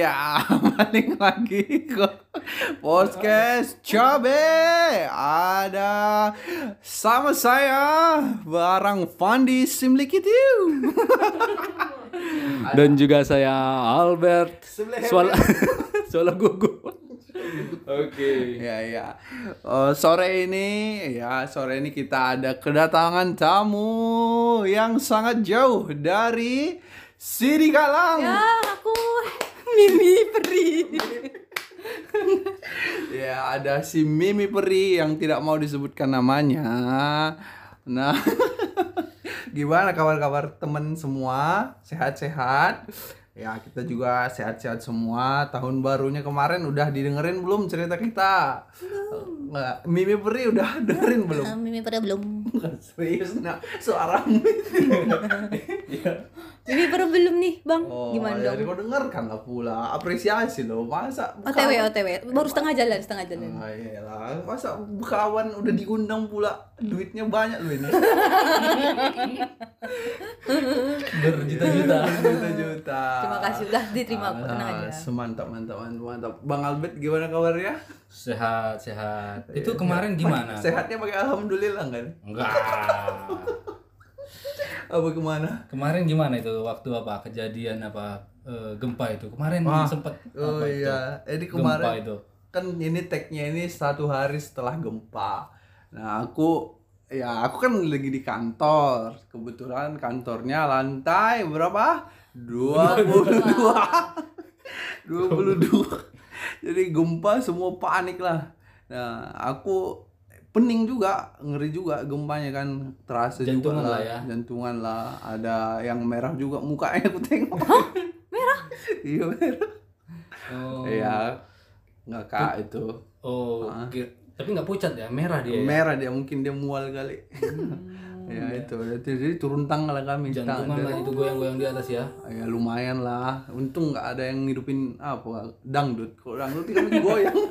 Iya, balik lagi ke podcast Cabe. Ada sama saya barang Fandi Simlikitiu. Dan juga saya Albert Suala Suala gugu. Oke. Ya, ya. Eh, sore ini, ya sore ini kita ada kedatangan tamu yang sangat jauh dari Sidi Galang. Ya, aku Mimi Peri. Ya, ada si Mimi Peri yang tidak mau disebutkan namanya. Nah, gimana kabar-kabar temen semua? Sehat-sehat? Ya, kita juga sehat-sehat semua. Tahun barunya kemarin udah didengerin belum cerita kita? Nggak, Mimi Peri udah dengerin belum? Mimi Peri belum. Serius, nah, suaramu. Mimi Peri belum nih, Bang. Oh, Gimana ya, dong? kau dengarkan lah pula. Apresiasi loh. Masa OTW, OTW. Baru setengah jalan, setengah jalan. Ah, iyalah. Masa kawan udah diundang pula duitnya banyak loh ini. Berjuta-juta. Juta-juta. Terima kasih udah diterima aku tenang Ah, aja. Semantap, mantap, mantap, mantap. Bang Albert gimana kabarnya? Sehat, sehat. Itu kemarin gimana? Sehatnya pakai alhamdulillah kan? Enggak. Apa ke mana? Kemarin gimana itu waktu apa kejadian apa eh, gempa itu? Kemarin Wah. sempet Oh apa itu? iya, jadi Gempa kemarin itu. kan ini tagnya ini satu hari setelah gempa. Nah aku ya aku kan lagi di kantor. Kebetulan kantornya lantai berapa? 22. 22. Jadi gempa semua panik lah. Nah aku pening juga, ngeri juga gempanya kan terasa Jantungan juga lah ya. Jantungan lah. Ada yang merah juga mukanya aku tengok. merah? iya merah. Oh. Iya, nggak kak itu. Oh, kir- tapi nggak pucat ya, merah dia. ya? Merah dia mungkin dia mual kali. Ya itu, jadi turun tangga lah kami. Jantungan lah itu goyang-goyang di atas ya. Ya lumayan lah. Untung nggak ada yang ngidupin apa dangdut. Kalau dangdut kan goyang.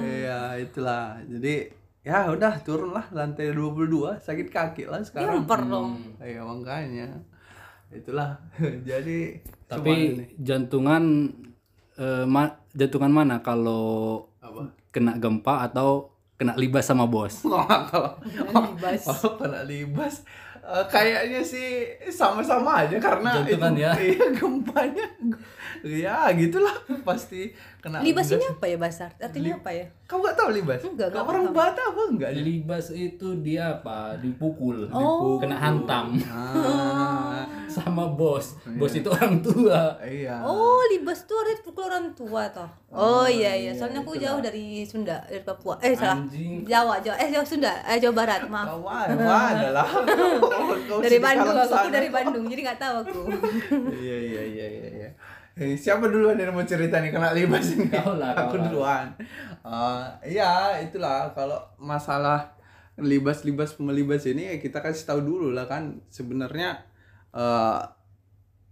Iya itulah. Jadi ya udah turun lah lantai 22 sakit kaki lah sekarang. Nyamper dong. Iya makanya. Itulah. Jadi Tapi jantungan eh, ma- jantungan mana kalau apa? kena gempa atau kena libas sama bos? Kalau Libas. kalau kena libas eh, kayaknya sih sama-sama aja karena Jantungan itu ya. iya gempanya ya gitulah pasti kena Libas ini apa ya, Basar? Artinya apa ya? kamu gak tahu libas Enggak, Kau enggak orang Batak apa enggak Libas itu dia apa? Dipukul, Oh. kena hantam ah, sama bos. Bos itu orang tua. iya Oh, libas tuh ada pukul orang tua toh. Oh, iya iya, soalnya aku jauh dari Sunda, dari Papua. Eh, salah. Anjing. Jawa, Jawa. Eh, Jawa Sunda, eh Jawa Barat, maaf. kawan mana lah Kau Dari Bandung aku, aku sana. dari Bandung, jadi nggak tahu aku. iya iya iya iya iya Eh, siapa duluan yang mau cerita nih kena libas ini? Kau lah, Aku lah. duluan. Eh, iya, itulah kalau masalah libas-libas melibas ini ya kita kasih tahu dulu lah kan sebenarnya eh,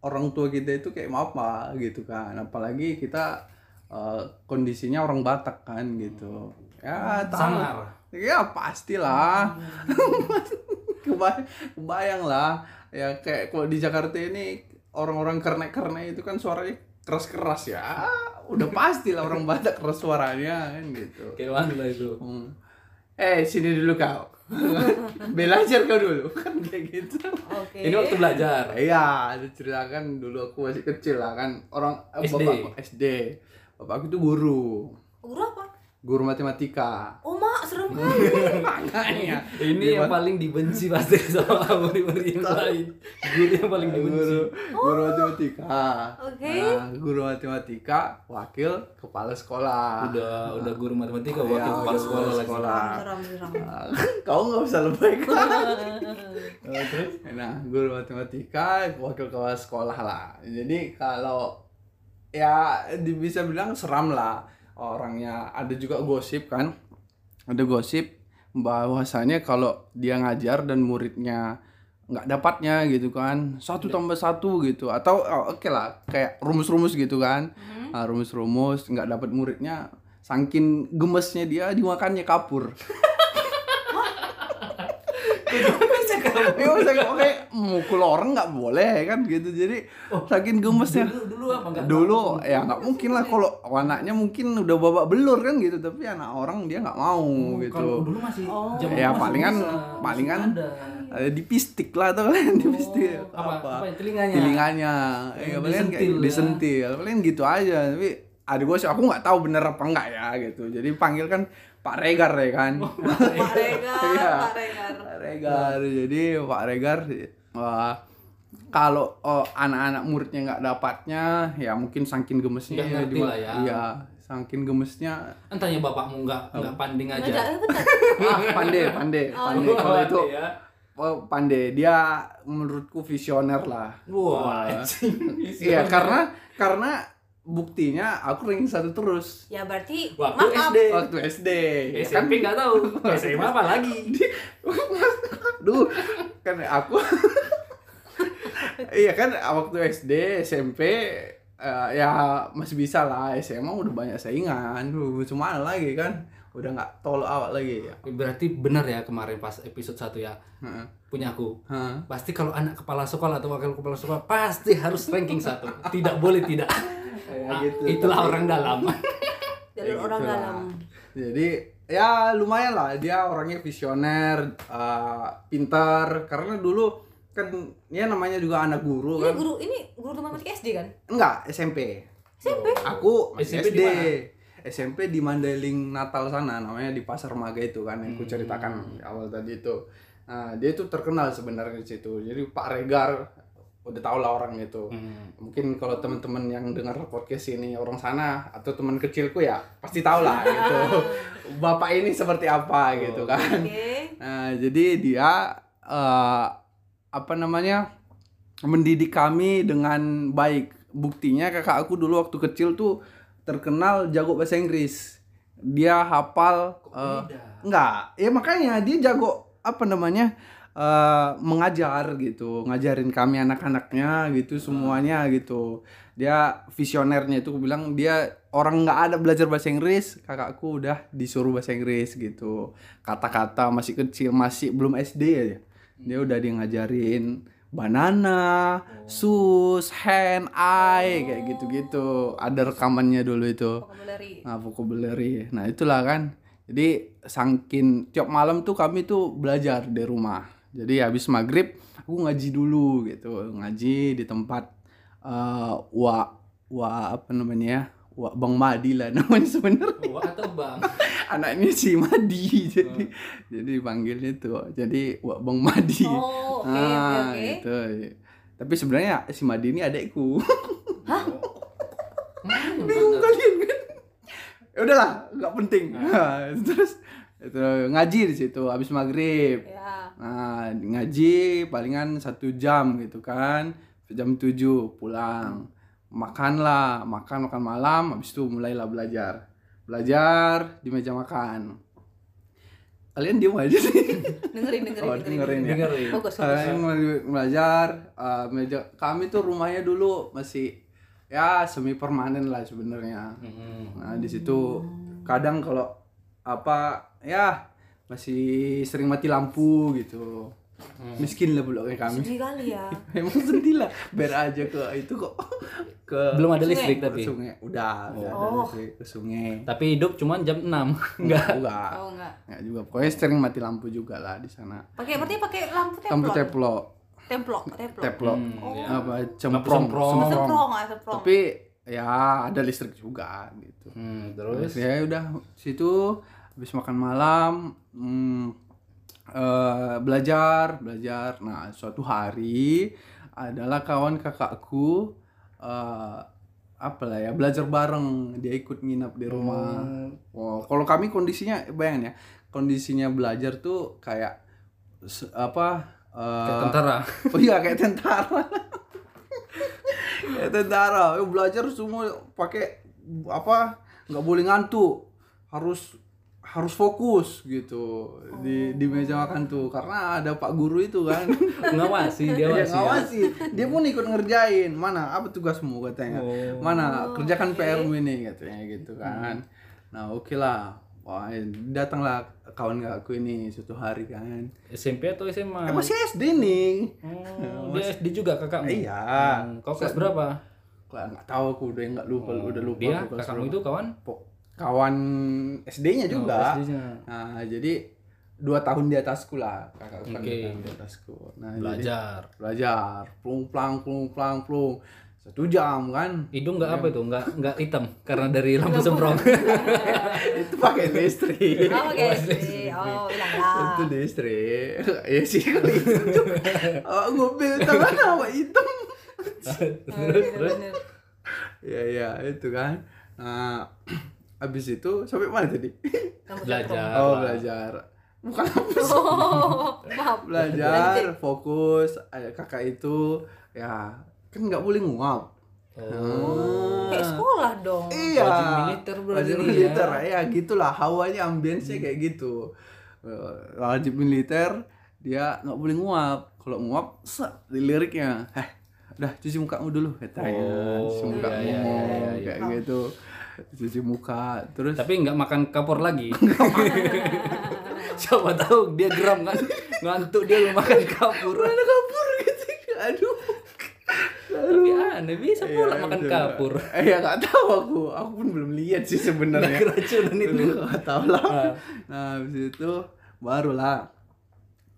orang tua kita itu kayak apa gitu kan. Apalagi kita eh, kondisinya orang Batak kan gitu. Ya, tahu. Sangar. Ya pastilah. kebayang, kebayang lah. Ya kayak kalau di Jakarta ini orang-orang kernek-kernek itu kan suaranya keras-keras ya. Udah pastilah orang Batak keras suaranya kan gitu. Kayak mana lah itu? Hmm. Eh sini dulu kau. Belajar kau dulu kan kayak gitu. Oke. Ini waktu belajar. Iya, diceritakan dulu aku masih kecil lah kan orang eh, SD. bapakku SD. Bapakku itu guru, Guru apa? guru matematika. Oh. Makanya Ini yang paling dibenci pasti sama murid-murid yang lain. Guru yang paling dibenci. guru guru matematika. Oke. Nah, guru matematika wakil kepala sekolah. Udah udah guru matematika Iya, wakil kepala sekolah sekolah. Kau nggak usah lebay kan? Nah, guru matematika wakil kepala sekolah lah. Jadi kalau ya bisa bilang seram lah orangnya. Ada juga gosip kan? Ada gosip bahwasanya kalau dia ngajar dan muridnya nggak dapatnya gitu kan satu tambah satu gitu. Atau oh, oke lah kayak rumus-rumus gitu kan. Ah, rumus-rumus nggak dapat muridnya saking gemesnya dia dimakannya kapur ya saking oke mukul orang nggak boleh kan gitu. Jadi saking gemesnya. Dulu dulu apa? Enggak? dulu ya nggak mungkin lah. Kalau anaknya mungkin udah babak belur kan gitu. Tapi anak orang dia nggak mau Kalau gitu. dulu masih Oh. Ya, masih palingan- bisa, palingan ada. di pistik lah atau kalian di pistik. Oh, apa, apa, ya, telinganya? telinganya. Ya Oh, palingan kayak disentil ya. disentil. Paling gitu aja. Tapi ada gue sih aku nggak tahu bener apa enggak ya gitu. Jadi panggil kan Pak Regar ya kan Pak Regar, Iya. Pak Regar. Pak Regar jadi Pak Regar wah kalau oh, anak-anak muridnya nggak dapatnya ya mungkin saking gemesnya Nggak ngerti di- lah ya. iya saking gemesnya Entahnya bapakmu enggak enggak panding aja. Eh, ah pandai pandai Oh, pandai kalau itu ya. oh, pandai dia menurutku visioner lah Wah, iya karena karena buktinya aku ranking satu terus Ya berarti Waktu maaf. SD. waktu SD Ya kan SMP enggak tahu. SMA apa lagi? Duh, kan aku Iya kan waktu SD, SMP eh, ya masih bisa lah SMA udah banyak saingan cuma lagi kan udah nggak tol awak lagi ya Berarti benar ya kemarin pas episode 1 ya. Heeh. Punya aku. Hah? Pasti kalau anak kepala sekolah atau wakil kepala sekolah pasti harus ranking satu. Tidak boleh tidak. Kayak Nah, gitu. itulah orang dalam. Jalur Ya orang gitu dalam. Jadi ya lumayan lah dia orangnya visioner, eh, pintar karena dulu kan dia namanya juga anak guru Ini kan. guru ini guru matematika SD kan? Enggak, SMP. SMP. Aku SMP SD. di mana? SMP di Mandailing Natal sana namanya di Pasar Maga itu kan yang ku Hmm. ceritakan di awal tadi itu. Nah, dia itu terkenal sebenarnya di situ. Jadi Pak Regar udah tau lah orang itu. Hmm. Mungkin kalau teman-teman yang dengar podcast ini orang sana atau teman kecilku ya pasti tahu lah gitu. Bapak ini seperti apa gitu kan. Oke. Nah, jadi dia eh, apa namanya mendidik kami dengan baik. Buktinya kakak aku dulu waktu kecil tuh terkenal jago bahasa Inggris. Dia hafal beda? enggak, ya makanya dia jago apa namanya eh, mengajar gitu, ngajarin kami anak-anaknya gitu semuanya gitu. Dia visionernya itu bilang dia orang nggak ada belajar bahasa Inggris, kakakku udah disuruh bahasa Inggris gitu. Kata-kata masih kecil, masih belum SD aja. Dia udah dia ngajarin banana, sus, hand, eye kayak gitu-gitu. Ada rekamannya dulu itu. Vocabulary. Nah, vocabulary. Nah, itulah kan. Jadi sangkin tiap malam tuh kami tuh belajar di rumah. Jadi habis maghrib aku ngaji dulu gitu, ngaji di tempat eh wa wa apa namanya ya? Wa Bang Madi lah namanya sebenarnya. Wah atau bang? Anaknya si Madi jadi jadi panggilnya tuh. Jadi wa Bang Madi. Oh, oke, oke, Ah, oke. gitu. Tapi sebenarnya si Madi ini adekku. Hmm, bingung bener. kalian kan ya udahlah nggak penting terus itu ngaji di situ habis maghrib Ya. nah ngaji palingan satu jam gitu kan jam 7 pulang makanlah makan makan malam habis itu mulailah belajar belajar di meja makan kalian diem aja sih Dengerin, dengerin, oh dengerin. dengerin ya Dengerin. Bagus, bagus. kalian mau belajar uh, meja kami tuh rumahnya dulu masih ya semi permanen lah sebenarnya Hmm. Nah, di situ kadang kalau apa ya masih sering mati lampu gitu. Miskin lah bloknya kami. Sedih kali ya. Emang sedih lah. Biar aja ke itu kok ke Belum ada Sungai. listrik ke tapi. sungai. Udah, udah ada Oh. listrik ke sungai. Tapi hidup cuma jam 6 Enggak, enggak. Oh enggak. Enggak juga. Pokoknya sering mati lampu juga lah di sana. Pakai berarti pakai lampu Lampu templok. teplok, Templok, templok. teplok. Hmm, ya. Apa cemprong, semprong. Oh, semprong, ah, semprong. Tapi ya ada listrik juga gitu. Hmm, terus ya udah situ habis makan malam hmm, eh, belajar belajar. Nah suatu hari adalah kawan kakakku eh apa lah ya belajar bareng dia ikut nginap di rumah. Wow, kalau kami kondisinya bayangin ya kondisinya belajar tuh kayak apa eh, kayak tentara. Oh iya kayak tentara. kayak tentara. Belajar semua pakai apa? nggak boleh ngantuk. Harus harus fokus gitu di di meja makan tuh karena ada pak guru itu kan Ngawasi, dia dia wasi. ya. ngawasi dia pun ikut ngerjain mana apa tugasmu katanya Oh. mana kerjakan PR mu ini katanya gitu kan nah oke lah wah datanglah kawan aku ini suatu hari kan SMP atau SMA? eh, masih SD nih Oh, dia SD juga kakakmu? Iya. Hmm, kau kelas berapa? Kok nggak tahu aku udah nggak lupa udah lupa Dia, kakakmu itu kawan? Kawan SD-nya juga. Oh, SD-nya. nah jadi dua tahun di atasku lah kakakku kan Oke. di atasku nah jadi Belajar. belajar. Plung plang plung plang plung. Satu jam kan? Hidung nggak apa itu? Nggak nggak hitam karena dari lampu semprong. itu pakai listrik. Oh, oke. Oh, bilang lah. itu listrik. Ya sih kali itu oh, mobil tangan apa? Hitam. Terus ya ya itu kan. Nah habis itu sampai mana tadi Belajar. oh belajar bukan sih? Oh, maaf. belajar fokus ada kakak itu ya kan nggak boleh nguap Oh. Kayak sekolah dong. iya Wajib militer berarti wajib ya. militer ya gitulah hawanya ambience kayak gitu Eh, wajib militer dia nggak boleh nguap kalau nguap set di liriknya eh udah cuci mukamu dulu katanya Oh, cuci muka iya, iya, iya, iya. kayak gitu cuci muka terus Tapi nggak makan kapur lagi. Siapa tahu dia geram kan ngantuk dia mau makan kapur. ada kapur gitu aduh Tapi aneh bisa pula Iya, makan betul. kapur. Eh ya nggak tahu aku, aku pun belum lihat sih sebenarnya. Nah, keracunan itu. Nggak tahu lah. Ah. Nah habis itu barulah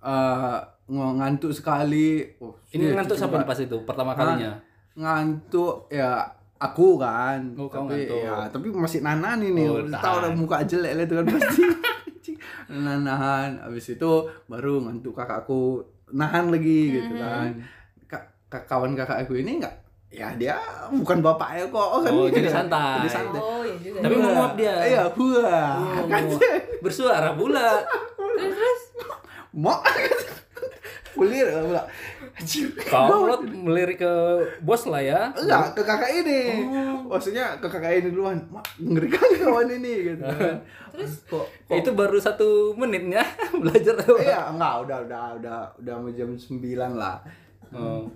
eh ng- ngantuk sekali. Oh, Ini ngantuk sampai pas itu pertama kalinya. Ngantuk ya aku kan. Oh, kau tapi ngantuk. ya tapi masih nanan ini. Oh, tahu udah muka jelek lah itu kan pasti. nahan habis itu baru ngantuk kakakku nahan lagi gitu kan Kak, kak- kawan kakak aku ini enggak ya dia bukan bapaknya kok kan Oh, jadi santai. jadi santai Oh, iya juga. Tapi menguap dia. iya wah Oh, kan bersuara pula. Terus terus mau kulir pula Anjir. Kau Lot melirik ke bos lah ya. enggak ke kakak ini. Maksudnya ke kakak ini duluan. Mak ngeri kali kawan ini gitu. Kan terus? Kok Itu baru satu menitnya belajar. Tuh. iya enggak udah udah udah udah mau jam 9 lah. Oh.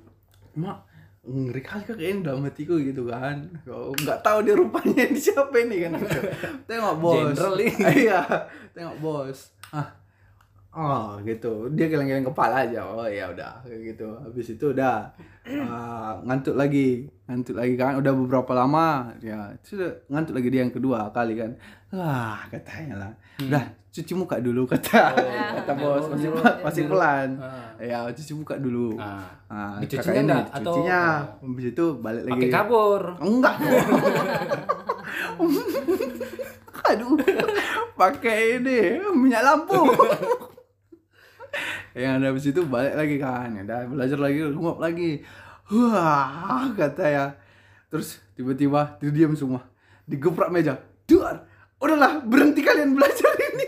mak ngeri kali kakak ini dalam hatiku gitu kan. Kok nggak tahu dia rupanya ini siapa ini kan. Tengok bos. Jenderal ini. iya tengok bos. Ah oh gitu. Dia geleng-geleng kepala aja. Oh ya udah kayak gitu. Habis itu udah ah, ngantuk lagi. Ngantuk lagi kan udah beberapa lama. Ya sudah ngantuk lagi dia yang kedua kali kan. Wah katanya lah. Udah cuci muka dulu kata kata bos. masih masih pelan. Ah. ya cuci muka dulu. Ah. Ah, Dicucinya enggak? Atau- cucinya. Habis itu balik lagi. Pakai kabur. enggak. Aduh pakai ini minyak lampu yang ada habis itu balik lagi kan udah belajar lagi nguap lagi. Wah kata ya. Terus tiba-tiba dia diam semua. Digeprak meja. Duar udahlah berhenti kalian belajar ini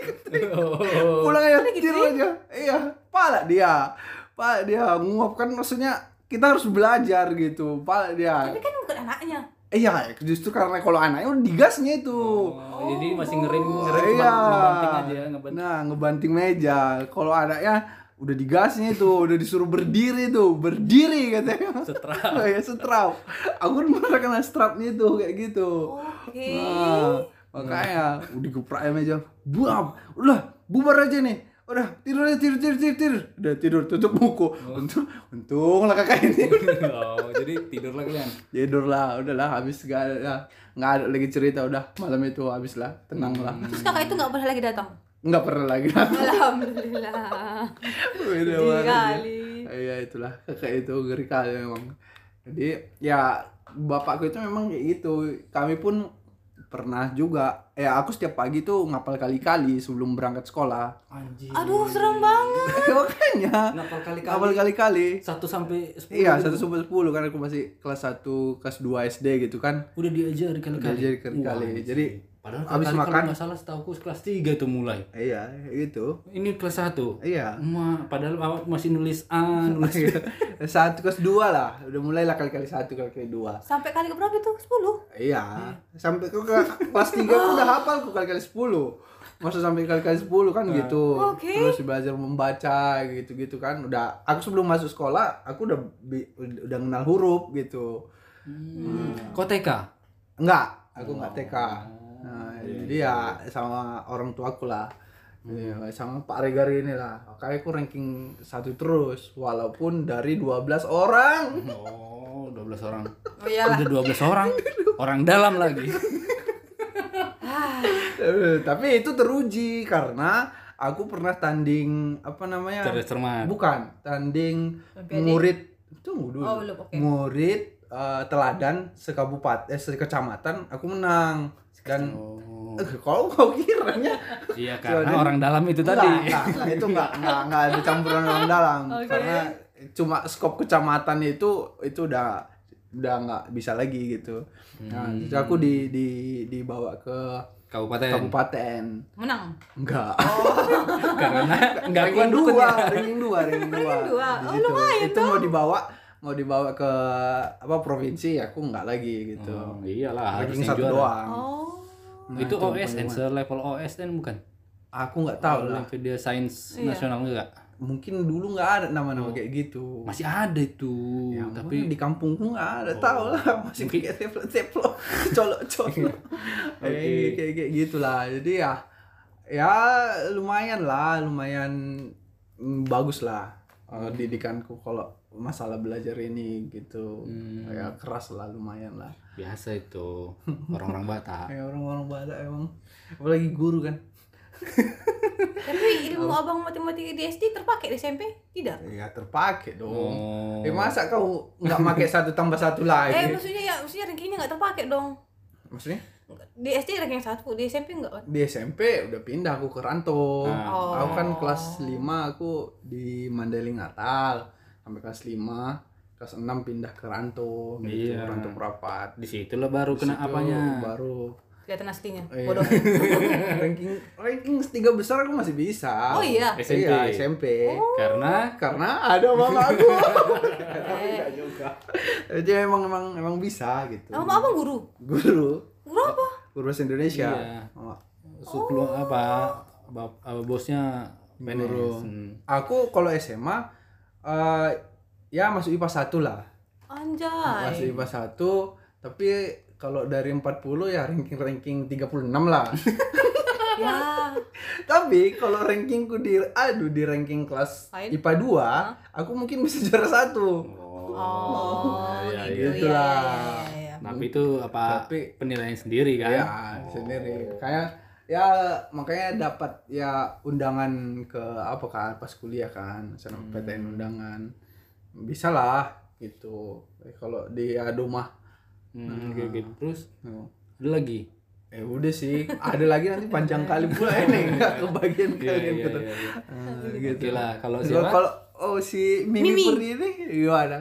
Oh. pulang aja tidur aja. Iya pala dia. Pala dia nguap kan maksudnya kita harus belajar gitu. Pala dia. Tapi kan bukan anaknya. iya justru karena kalau anaknya udah digasnya itu. Oh, jadi masih ngerim ngerim iya cuma ngebanting aja ngebanting. nah ngebanting meja. Kalau anaknya udah digasnya itu udah disuruh berdiri tuh berdiri katanya. Setrap. ya setrap. Aku kan pernah kena strapnya itu kayak gitu. Oke. Nah, makanya udah geprak meja buam udah bubar aja nih. Udah tidur aja tidur tidur tidur tidur. Udah tidur tutup buku. Untung untung lah kakak ini. Oh, jadi tidur lagi kan. tidur lah udahlah habis gak ada nggak ada lagi cerita udah. Malam itu habis lah tenang lah Terus kakak itu nggak boleh lagi datang. Nggak pernah lagi Alhamdulillah. Beda kali. ya. Iya itulah kakak itu ngeri kali memang. Jadi ya bapakku itu memang kayak gitu. Kami pun pernah juga ya aku setiap pagi tuh ngapal kali-kali sebelum berangkat sekolah. Anjir. Aduh, serem banget. Makanya Ngapal kali-kali. ngapal kali-kali. Satu sampai sepuluh. Iya, satu sampai sepuluh kan aku masih kelas 1, kelas 2 SD gitu kan. Udah diajari kali-kali. Diajari kali-kali. Jadi, padahal abis kali makan- kalau nggak salah setahu aku kelas 3 itu mulai. Iya, gitu. Ini kelas 1. Iya. Ma, padahal awak masih nulis A, nulis B. satu kelas dua lah, udah mulai lah kali-kali satu kali-kali dua. Sampai kali keberapa itu? 10. Iya, sampai ke ke- kelas 3 aku udah hafal ku kali-kali 10. Masa sampai kali-kali 10 kan gitu. Oke. Terus belajar membaca gitu-gitu kan. Udah aku sebelum masuk sekolah, aku udah udah kenal huruf gitu. Hmm. Kok TK? Enggak, aku enggak TK. Nah, jadi ya sama orang tuaku lah. Iya, sama Pak Regar ini lah. Kayak aku ranking satu terus walaupun dari 12 orang. Oh, 12 orang. Oh iyalah. Udah 12 orang. Orang dalam lagi. Eh, Tapi itu teruji karena aku pernah tanding apa namanya? Cerdas cermat. Bukan, tanding Olimpiade? murid tunggu dulu. Oh, belum, oke. Murid eh, teladan sekabupaten eh sekecamatan aku menang dan Oh. eh, kalau kau kiranya Iya karena orang dalam itu tadi. Enggak, enggak, itu enggak, enggak, enggak ada campuran orang dalam. Oke. Karena cuma skop kecamatan itu itu udah udah nggak bisa lagi gitu. Nah, Hmm. terus aku di di dibawa ke Kabupaten. kabupaten. Menang. Enggak. Karena enggak kuat dua, ya. ranking dua, ranking dua. dua. Oh, lumayan Itu mau dibawa mau dibawa ke apa provinsi aku enggak lagi gitu. Oh, iyalah ranking yang satu juara. doang. Oh. Nah, itu itu OSN selevel OSN bukan? Aku nggak tahu lah. Olimpiade Sains Iya. Nasional enggak? Mungkin dulu nggak ada nama-nama kayak gitu. Masih ada itu. Ya, tapi di kampungku nggak ada Oh. tahu lah masih Mungkin- pakai teplo teplo colok colok Oke. kayak kayak kayak gitulah jadi ya ya lumayan lah lumayan mm, bagus lah eh, didikanku kalau masalah belajar ini gitu Hmm. ya keras lah lumayan lah biasa itu orang-orang Batak. kayak orang-orang Batak emang apalagi guru kan Tapi ilmu abang matematika di SD terpakai di SMP? Tidak. ya terpakai dong Oh. eh masa kau nggak pakai satu tambah satu Eh lagi maksudnya ya maksudnya rankingnya nggak terpakai dong. maksudnya Di SD ranking satu, di SMP enggak kan? di SMP udah pindah aku ke Ranto. Ah. Oh. Aku kan kelas 5 aku di Mandailing Natal sampai kelas 5, kelas 6 pindah ke Ranto gitu, Iya. Ranto Perapat. Di situlah baru kena Situ apanya. Baru Kelihatan aslinya. Iya. Bodoh. ranking ranking tiga besar aku masih bisa. Oh iya? SMP. Iya, SMP. Karena Karena ada mama aku. Enggak juga. Jadi emang emang emang bisa gitu. Sama abang guru. Guru, Guru apa? guru bahasa Indonesia. Iya. Oh. sebelum apa bap- apa, bosnya. Guru. Hmm. Aku kalau SMA eh ya masuk IPA 1 lah. Anjay. Masuk IPA 1, tapi kalau dari 40 ya ranking-ranking 36 lah. Ya. tapi kalau rankingku di aduh di ranking kelas Lain? IPA 2, aku mungkin bisa juara satu. Oh, iya, gitu. iya. Iya, iya, iya. Tapi itu apa Tapi- penilaian sendiri kan? Ya, sendiri. Kayak ya makanya dapat ya undangan ke apa kan pas kuliah kan, Hmm. PTN undangan. Bisa lah gitu. Eh, Kalau di adu mah Hmm, kayak gitu. Terus oh. ada lagi. Eh udah sih, ada lagi nanti panjang kali pula ini nggak kebagian Iya, kalian iya, gitu. iya, iya. Ah, Oke gitu. lah, kalau siapa? kalau oh si Mimi, Mimi. Purni ini gimana?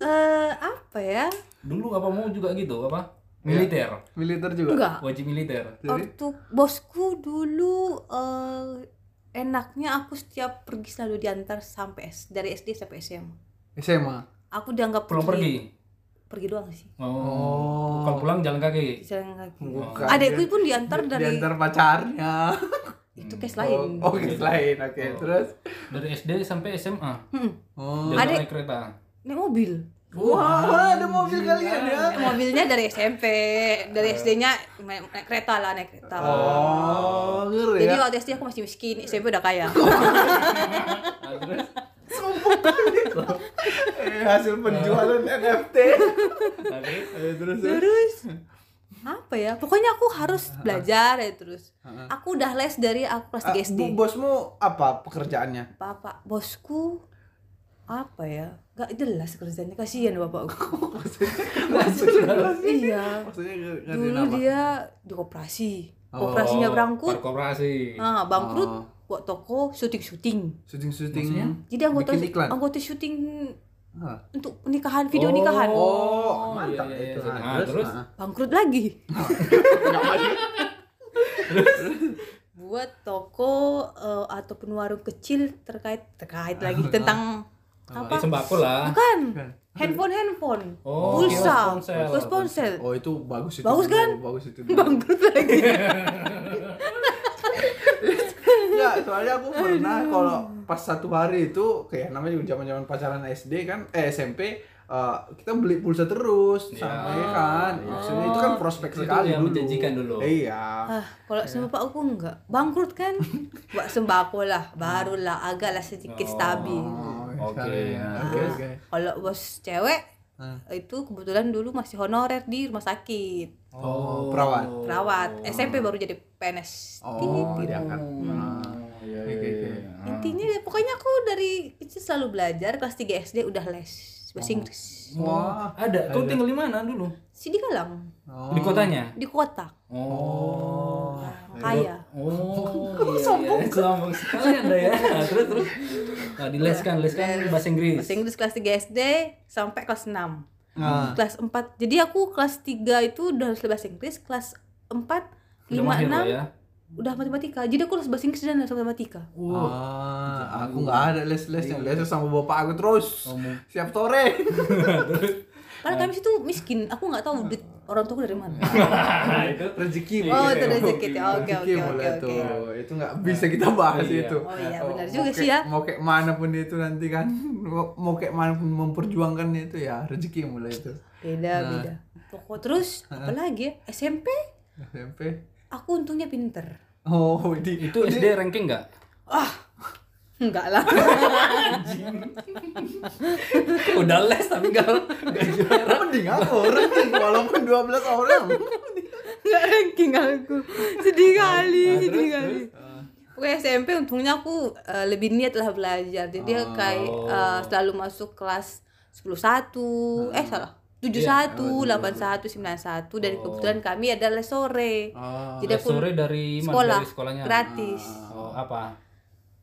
Eh, apa ya? Dulu apa mau juga gitu apa? Militer. Militer juga. Enggak. Wajib militer. Waktu bosku dulu eh enaknya aku setiap pergi selalu diantar sampai S, dari SD sampai SMA. SMA. Aku dianggap Pulang pergi. Pergi doang sih. Oh. Kalau pulang jalan kaki. Jalan kaki. Bukan. Adekku pun diantar di- dari diantar pacarnya. itu case Oh, lain. oh case lain. Oke, Oh. terus Dari SD sampai SMA. Hmm, oh. Jalan Adek- naik kereta. naik mobil. Wah, ada mobil kalian ya. Mobilnya dari SMP, dari SD-nya naik, naik kereta lah, naik kereta. Oh, ngeri Jadi ya. waktu SD aku masih miskin, SMP udah kaya. Nah, terus Eh, hasil penjualan NFT. nah, terus Eh, terus terus. Apa ya? Pokoknya aku harus belajar ya terus. Aku udah les dari aku kelas 3 Ah, SD. bosmu apa pekerjaannya? Bapak bosku apa ya? Gak jelas kerjanya kasihan bapakku. iya. Maksudnya nge- ngertiin Dulu apa? dia di koperasi. Koperasinya Oh, berangkut. Koperasi. Nah, bangkrut Oh. buat toko syuting-syuting. Syuting-syuting. Jadi anggota Bikin iklan? anggota syuting Ah. untuk pernikahan, video Oh. nikahan. Oh, mantap iya, iya, itu. iya. Ah, Ah, terus, terus? ah. Bangkrut lagi. Nggak buat toko eh, ataupun warung kecil terkait terkait lagi tentang apa? Eh, sembako lah. Bukan. Bukan. Handphone handphone. Oh, pulsa. ponsel. Kios ponsel. Oh, itu bagus itu. Bagus kan? Bagus itu. Bangkrut lagi. Ya, soalnya aku pernah kalau pas satu hari itu kayak namanya juga zaman-zaman pacaran SD kan, eh SMP, eh, kita beli pulsa terus Ya. sama ya kan maksudnya itu kan prospek Itu sekali yang dulu menjanjikan dulu. iya Ah, kalau sama bapak aku enggak bangkrut kan buat sembako lah barulah agaklah sedikit stabil Oh, Oke, sekali. nah, oke oke kalau bos cewek Ah. itu kebetulan dulu masih honorer di rumah sakit oh perawat perawat SMP baru jadi PNS oh tit. diangkat Ah. Iya, Oke, iya, oke. iya. intinya pokoknya aku dari kecil selalu belajar kelas 3 SD udah les bahasa Inggris wah Ada. Kau tinggal di mana dulu? si di Galang oh. Di kotanya? di kota Oh. kaya Oh, iya, sombong. Iya. Sombong sekali Anda ya. Nah, terus terus. Nah, dileskan, leskan bahasa Inggris. bahasa Inggris kelas 3 SD sampai kelas 6 Ah. kelas 4 jadi aku kelas 3 itu udah bahasa Inggris kelas 4 Udah 5 mahir lah 6 ya. Udah matematika jadi aku les bahasa Inggris dan les matematika Ah, aku nggak ada les-lesnya, les sama bapak aku terus. Siap sore. karena kami situ miskin aku nggak tahu duit orang tuaku dari mana itu rezeki Oh, mulai. itu rezeki. Oke, oke, oke, mulai oke. tuh. Itu nggak bisa kita bahas Iya. itu. Oh iya, benar mau juga sih ya. Mau kayak mana pun itu nanti kan, mau, kayak mana pun memperjuangkan itu ya rezeki mulai itu. beda beda pokok terus apalagi ya SMP SMP. Aku untungnya pinter. Oh, di itu SD ranking enggak? enggak lah. Udah les tapi enggak enggak juara. mending aku ranking walaupun 12 orang. enggak ranking aku. Sedih kali sedih kali. Oke SMP untungnya aku eh, lebih niat lah belajar. Jadi kayak eh, selalu masuk kelas 10 1 eh salah 71, 81, 91 dan kebetulan kami ada les sore. Oh, Jadi aku sore dari sekolah Dari sekolahnya. gratis. Oh, apa?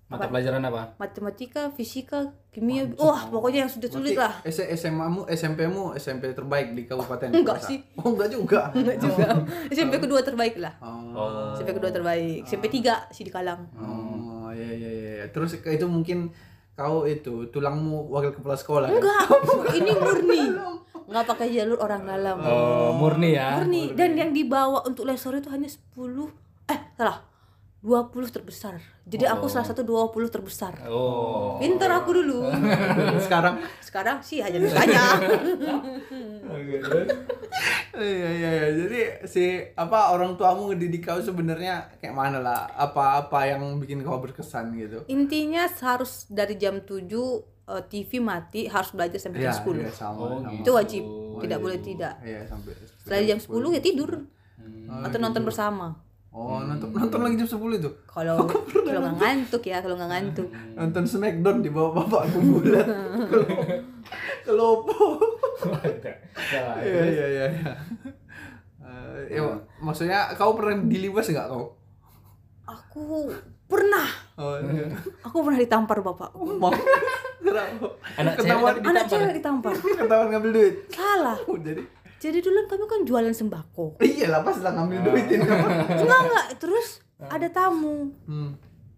Mata pelajaran apa? Matematika, fisika, kimia, wah pokoknya yang sulit-sulit lah. SMA mu, SMP mu, SMP terbaik di kabupaten. Enggak Kota? sih. Oh, enggak juga. Enggak juga. SMP kedua terbaik lah. Oh. Oh. SMP kedua terbaik. SMP tiga si di Kalang. Oh, iya iya iya. Terus ke- itu mungkin kau itu tulangmu wakil kepala sekolah. kan? Enggak, ini murni. Enggak pakai jalur orang dalam. Oh, murni ya. Murni dan yang dibawa untuk les sore itu hanya 10 eh salah 20 terbesar. Jadi aku salah satu 20 terbesar. Oh. Pinter aku dulu. Sekarang Sekarang sih hanya ditanya. iya iya iya. Jadi si apa orang tuamu ngedidik kau sebenarnya kayak mana lah? Apa-apa yang bikin kau berkesan gitu? Intinya harus dari jam 7 eh, TV mati harus belajar sampai jam 10. iya, sama, Oh, sama. Itu wajib, tidak boleh tidak. Iya, sampai. Setelah jam 10 ya tidur Oh, atau nonton bersama. Oh, nonton nonton lagi jam 10 itu. Kalau kalau nggak ngantuk ya, kalau nggak ngantuk. Nonton Smackdown di bawah bapak aku bulat. Kelopo. Salah. Iya iya iya. iya. Eh, ya, maksudnya kau pernah dilibas nggak kau? Aku pernah, Oh, iya. aku pernah ditampar bapak. Mau kenapa? Anak cewek Ketahuan tapi Anak cewek ditampar. ketahuan ngambil duit. Salah. Oh, jadi Jadi dulu kami kan jualan sembako. iya lah pas lah ngambil duitin. Enggak enggak, terus ada tamu. Hmm.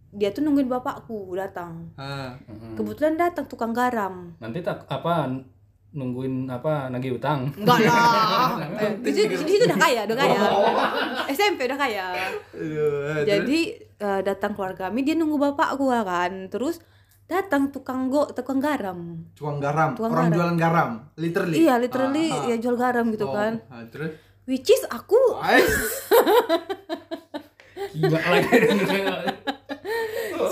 Dia tuh nungguin bapakku datang. Ah. Kebetulan datang tukang garam. Nanti tak apa nungguin apa nagih utang. Enggak lah. Eh, di situ udah kaya, udah kaya. SMP udah kaya. Jadi eh, datang keluarga kami dia nunggu bapakku lah kan. Terus datang tukang go tukang garam. tukang garam, Tukang orang garam. jualan garam, literally. Iya, literally Ah, ah. ya jual garam gitu Oh, kan. ah, terus Which is aku. Gila lagi.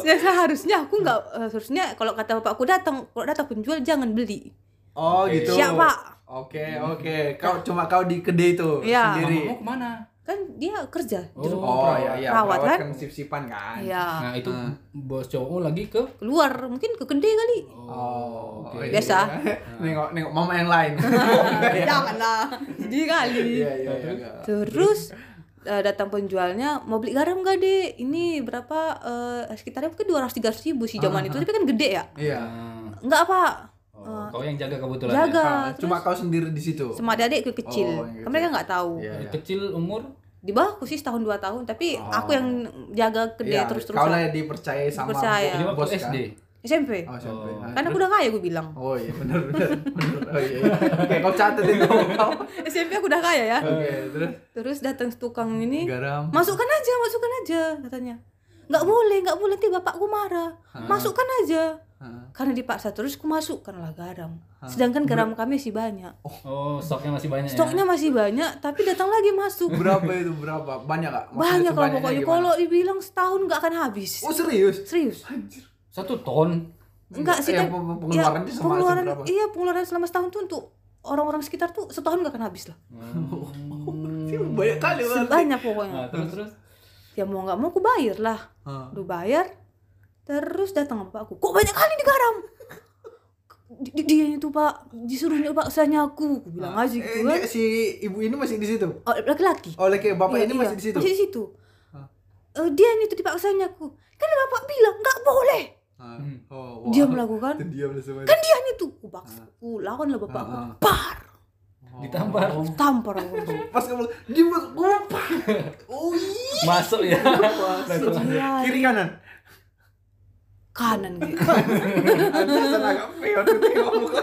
ya, seharusnya aku nggak seharusnya kalau kata bapakku datang kalau datang penjual jangan beli. Oh, gitu. Siap, Pak. Oke, oke. Kau cuma kau di kedai itu Iya. sendiri. Mau ke mana? Kan dia kerja. Oh, Oh, iya iya. Perawat, kan? sip-sipan kan. Iya. Nah, itu bos cowokmu lagi ke Keluar mungkin ke kedai kali. Oh, Oke. iya. Biasa. nengok nengok mama yang lain. Janganlah. Sedih kali. Iya iya iya. Terus eh, datang penjualnya mau beli garam gak deh? Ini berapa? eh, sekitarnya mungkin dua ratus tiga ribu sih zaman itu, tapi kan gede ya? Iya. Enggak apa? Oh, kau yang jaga kebetulan. Jaga. Ah, Cuma kau sendiri di situ. Sama adik-adik kecil. Oh, yang Kan mereka nggak tahu. Iya. Ya. Kecil umur Di bawahku sih setahun dua tahun, tapi aku yang jaga kedai Iya, terus-terusan. Kau lah yang dipercaya sama Dipercaya. waktu bos kan? SD. SMP. Oh, SMP. Ah, Kan aku udah kaya gue bilang. Oh iya benar benar. benar. Oh iya. iya. Oke, kau catat itu kau. SMP aku udah kaya ya. Oke, terus Terus datang tukang ini. garam. Masukkan aja, masukkan aja katanya. nggak boleh nggak boleh nanti bapakku marah masukkan aja Hah. karena dipaksa terus aku masukkanlah garam. Sedangkan garam kami masih banyak. Oh, stoknya masih banyak stoknya masih banyak tapi datang lagi masuk. Berapa itu? Berapa? Banyak gak banyak lah pokoknya. kalau dibilang setahun nggak akan habis. Oh serius? Serius. Anjir. Ya. Satu ton. enggak sih Eh, peng- pengeluaran dia sama pengeluaran seberapa? iya pengeluaran selama setahun tuh untuk orang-orang sekitar tuh setahun nggak akan habis lah. Banyak kali banyak pokoknya. Nah, terus terus. ya mau nggak mau aku bayar lah. Hah. lu bayar terus datang bapakku kok banyak kali nih garam Di- di- dia itu pak disuruhnya paksanya aku. Aku bilang aja Eh, gitu kan. dia- si ibu ini masih di situ? Oh, laki-laki. Oh laki bapak Iya, ini iya, masih di situ? Masih di situ. Hah. Eh, dia itu dipaksanya aku. Kan bapak bilang nggak boleh. Hah. Hmm. oh, dia melakukan Itu dia bersama kan dia itu. Aku paksa aku lawan lah bapakku Ah, ah. par Ditampar. tampar aku. Pas kamu dia masuk oh iya. Masuk ya. Aja. Gila. kiri kanan kanan gitu. Peot gitu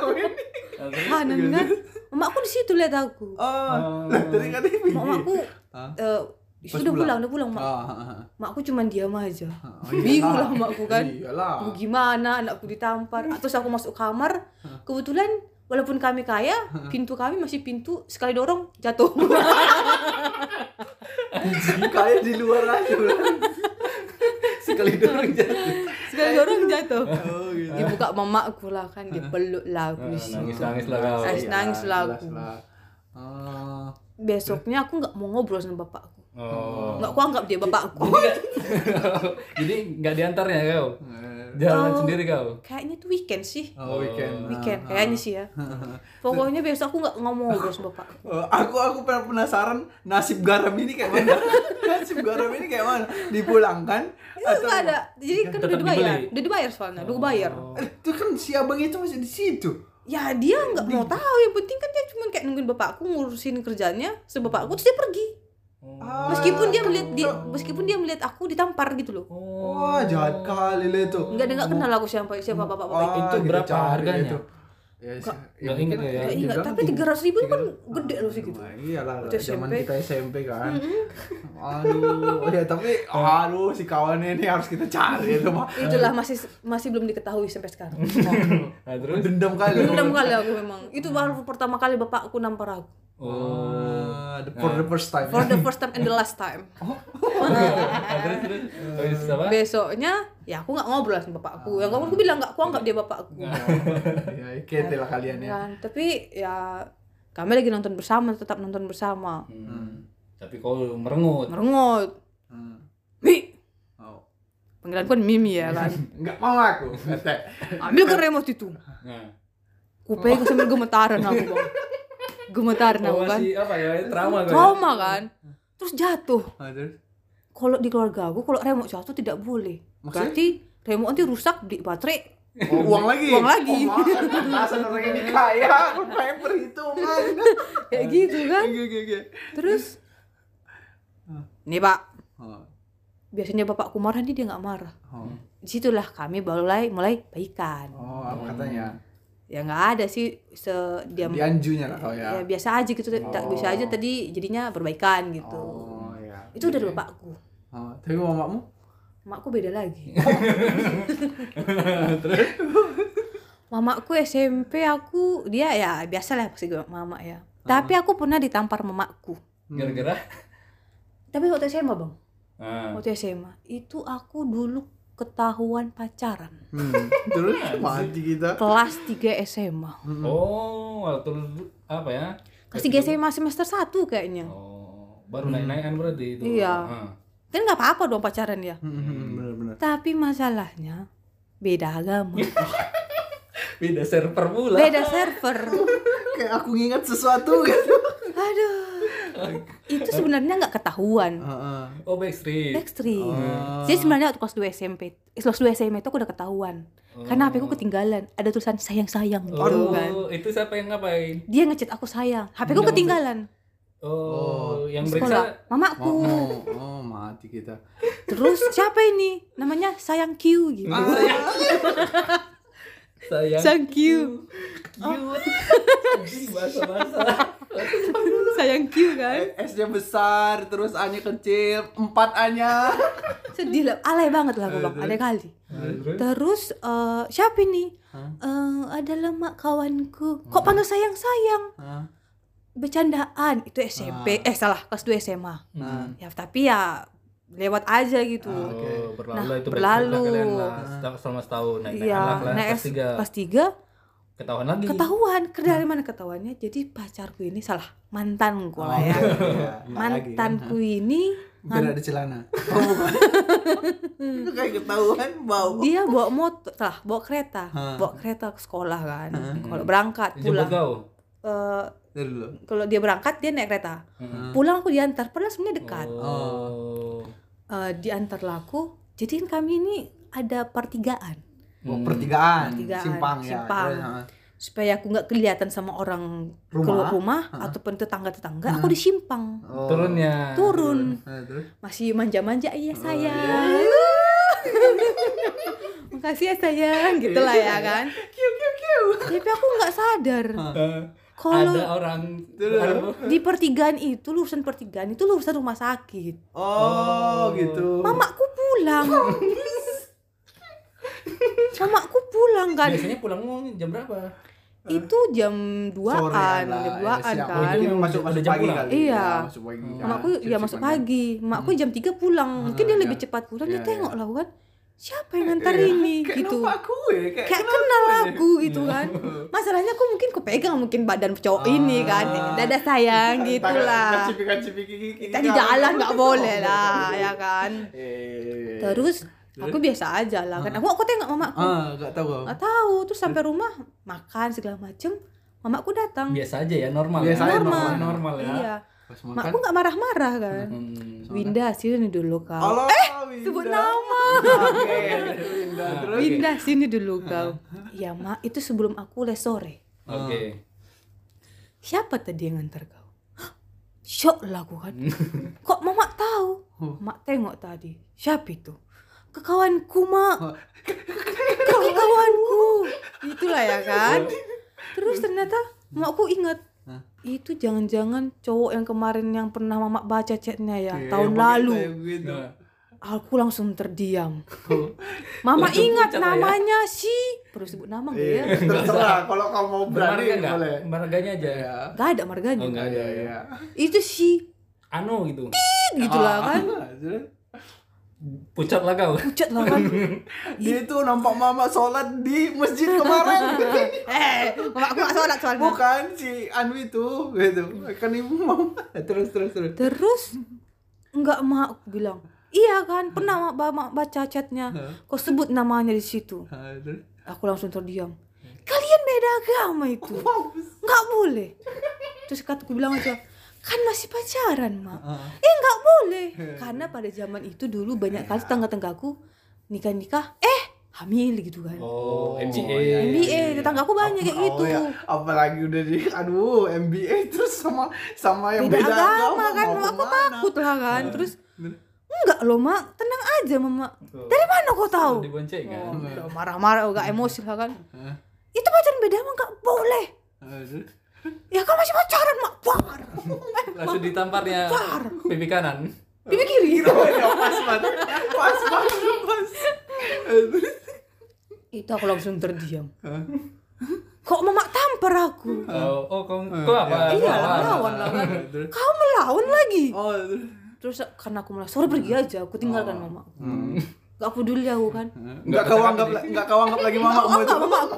kanan kan? Mamaku di situ lihat aku. Oh lah tadi kan Hah? eh, sudah pulang? udah pulang? mak. Ah ah, ah. makku cuman diam aja. Oh, iyalah. bingung lah. makku kan. Iyalah. Aku gimana anakku ditampar. Terus aku masuk kamar kebetulan walaupun kami kaya pintu kami masih pintu sekali dorong jatuh. Kayak di luar aja Sekali dorong jatuh. sekali dorong jatuh oh gitu dibuka mamaku lah kan dipeluk lah aku. Nangis nangis lah kau. Nangis. nangis lah jelas aku. Oh. besoknya aku nggak mau ngobrol sama bapakku Oh. nggak aku anggap dia bapakku Jadi nggak diantarnya kau. Eh, Jalan Oh. sendiri kau. kayaknya itu weekend sih Oh, weekend. weekend Ah, kayaknya sih ya pokoknya besok aku nggak ngomong sama bapakku Oh, aku aku pen- penasaran nasib garam ini kayak mana? nasib garam ini kayak mana? Dipulangkan itu nggak ada jadi kan udah dibayar udah dibayar soalnya udah bayar Eh, itu kan si abang itu masih di situ. ya dia nggak mau tahu yang penting kan dia cuma kayak nungguin bapakku ngurusin kerjanya sebab bapakku terus dia pergi Ah, meskipun dia melihat di, meskipun dia melihat aku ditampar gitu loh Wah, jahat kali itu. nggak dia nggak kenal aku siapa siapa bapak bapak itu Itu kita berapa harganya? itu. Ya, sih. nggak ingat ya, ya. Nggak ingat bilang tapi tiga- ratus ribu kan gede loh sih gitu Wah, iyalah Waktu zaman SMP. kita SMP kan. Aduh, ya tapi aduh si kawannya ini harus kita cari itu mah. itulah masih masih belum diketahui sampai sekarang Nah, terus Dendam kali. dendam kali aku memang itu baru pertama kali bapakku nampar aku Oh, the- for the first time. for the first time and the last time Nah, terus terus. Terus besoknya ya aku nggak ngobrol sama bapakku yang aku bilang nggak aku anggap dia bapakku ya, kete lah kalian ya. kan tapi ya kami lagi nonton bersama tetap nonton bersama Hmm. Tapi kau merengut. merengut Hmm. mi Oh. panggilan kan mimi ya kan Enggak mau aku. Ambil ke remote itu Nah. ku pegang sambil gemetaran aku bang gemetaran aku Oh, kan masih apa ya? Trauma ya? trauma kan terus jatuh Ah, kalau di keluarga aku kalau remote jatuh tidak boleh Maksudnya? berarti remote nanti rusak di baterai Oh, uang lagi. Uang lagi. Oh, orang ini kaya, pengen perhitungan. kayak gitu kan Oke, oke, oke. terus nih pak Oh. biasanya bapakku marah nih dia nggak marah Oh. di situlah kami mulai mulai baikan Oh, apa katanya? ya nggak ada sih se dia Di anjunya lah kau ya. ya biasa aja gitu tak bisa aja tadi jadinya perbaikan gitu Oh, ya. itu dari bapakku Oh, tapi mamamu? Makku beda lagi Terus mamaku SMP aku dia ya biasa lah pasti gue mama ya tapi aku pernah ditampar mamaku gara-gara tapi waktu SMA bang Nah. waktu SMA itu aku dulu ketahuan pacaran Hmm. Terus mati kita. kelas 3 SMA Oh, waktu apa ya? kelas 3 SMA semester 1 kayaknya Oh, baru naik-naikan berarti itu. Iya. Ah. Kan nggak apa-apa dong pacaran ya Hmm, benar-benar. tapi masalahnya beda agama Beda server pula. beda server Kayak aku ngingat sesuatu gitu. aduh itu sebenarnya nggak ketahuan Heeh. Oh, backstreet. ekstrim Oh. jadi sebenarnya waktu kelas 2 SMP kelas 2 SMA itu aku udah ketahuan karena HP ku ketinggalan ada tulisan sayang sayang gitu Oh, kan itu siapa yang ngapain? dia ngechat aku sayang HP ku Enggak, ketinggalan Oh, yang sekolah. Mamaku. Oh, oh, mati kita. terus siapa ini? Namanya sayang Q gitu. Sayang sayang Q. Cute. Bahasa-bahasa. sayang Q kan? S-nya besar, terus A-nya kecil, empat A-nya. sedih lah alay banget lah gue bang ada kali. Terus? Eh, siapa ini? Eh, adalah mak kawanku. Kok panggil sayang sayang Hah? Bercandaan. Itu SMP eh salah. Kelas 2 SMA ya tapi ya lewat aja gitu. Oh, berlalu Nah, lah itu berlalu. lah. Selama setahun. Naik naik Iya, anak lah. Naik kelas tiga. kelas 3 ketahuan lagi. ketahuan. Ke dari mana ketahuannya? Jadi pacarku ini salah. Mantanku lah ya Iya, iya. mantanku ini Berada di celana. Oh. Itu kayak ketahuan bau. dia bawa motor salah bawa kereta. Bawa kereta ke sekolah kan. Kalau berangkat pulang. Eh, Dari dulu. kalau dia berangkat dia naik kereta. Pulang aku diantar padahal sebenarnya dekat. Oh. Eh, diantar lah aku. Jadi kan kami ini ada pertigaan. Oh, pertigaan, Pertigaan, simpang ya. simpang. Terus, ah. supaya aku nggak kelihatan sama orang Rumah? keluar rumah ataupun tetangga tetangga aku di simpang Oh. turunnya. Turun. Terus? Masih manja-manja iya Oh, sayang. makasih ya sayang. Gitulah ya kan? Kiu kiu kiu. tapi aku nggak sadar kalau ada orang di pertigaan itu lulusan pertigaan itu lulusan rumah sakit Oh, gitu. mamaku pulang mamaku pulang kan biasanya pulang jam berapa itu jam Sorean 2an lah, jam ya, 2an siang. kan Mungkin masuk masuk jam pagi pulang. kali. Iya. Ya, masuk pagi. kan. Mamaku ya masuk ya. pagi. Makku jam 3 pulang. Mungkin dia lebih cepat pulang. Dia Iya, tengok iya. lah kan. Siapa yang ngantar ini Kayak gitu. gue, kayak, Kayak kenal aku gitu kan. Masalahnya aku mungkin kepegang mungkin badan cowok ini kan. Dadah sayang gitulah. Kita di jalan nggak boleh lah ya kan. Eh. Terus aku biasa aja lah kan. Aku aku tengok mamaku. Ah, enggak tahu. Nggak tahu. Terus sampai rumah makan segala macem. Mamaku datang. biasa aja ya normal Biasa ya aja, normal normal. normal ya Iya. Pas makan. Makku nggak marah-marah kan. Hmm. Winda sini dulu kau. Allah, sebut Winda. nama. Oke, Winda. Terus Winda sini dulu kau. Ya mak itu sebelum aku les sore. oke Siapa tadi yang ngantar kau? Shock lah aku kan. Kok mama tahu? Mak tengok tadi. Siapa itu? Kekawanku mak. Kekawanku. Itulah ya kan. Terus ternyata makku ingat. Itu jangan-jangan cowok yang kemarin yang pernah mama baca chatnya ya Iya, tahun begitu, lalu. ya, begitu. Nah, Aku langsung terdiam. Mama Langsung ingat ya. namanya si. Perlu sebut nama nggak ya? Iya, terserah kalau kamu mau berani nggak boleh. marganya aja Iya. Gak ada marganya. oh enggak ada Iya, ya iya. Itu si anu gitu gitu lah kan. Pucat lah kau Pucat lah kan. Dia itu nampak mama sholat di masjid kemarin. eh, mama aku gak sholat soalnya. Bukan si Anu itu, gitu. Kan ibu mama. Terus terus terus. Terus enggak mak aku bilang. Iya kan, pernah mak baca chatnya. Kau sebut namanya di situ. Aku langsung terdiam. Kalian beda agama itu. Nggak boleh. Terus kataku bilang aja, kan masih pacaran mak. Eh nggak boleh. Karena pada zaman itu dulu banyak kali tetangga-tanggaku nikah-nikah, eh hamil gitu kan. oh MBA iya, MBA, tetanggaku banyak kayak Oh, gitu. ya. Apalagi udah di aduh MBA terus sama sama yang beda, beda, agama kan mau aku ke mana? takut lah kan. Terus enggak loh mak. Tenang aja mama dari mana kau tahu? Dibonceng kan? Oh, marah-marah udah emosi lah kan. Itu pacaran beda mah nggak boleh? Ya kan masih pacaran mak. Par langsung ditamparnya pipi kanan. Pipi kiri. Oh, ya, pas banget. Pas banget, pas. Itu aku langsung terdiam. Kok mama tampar aku? Oh oh kau kau apa? Iya Kau apa? lawan lah kan kau melawan lagi. Oh, terus. terus karena aku malah sore pergi aja aku tinggalkan mama gak peduli aku kan. Enggak kau anggap enggak kau anggap lagi itu. enggak mama aku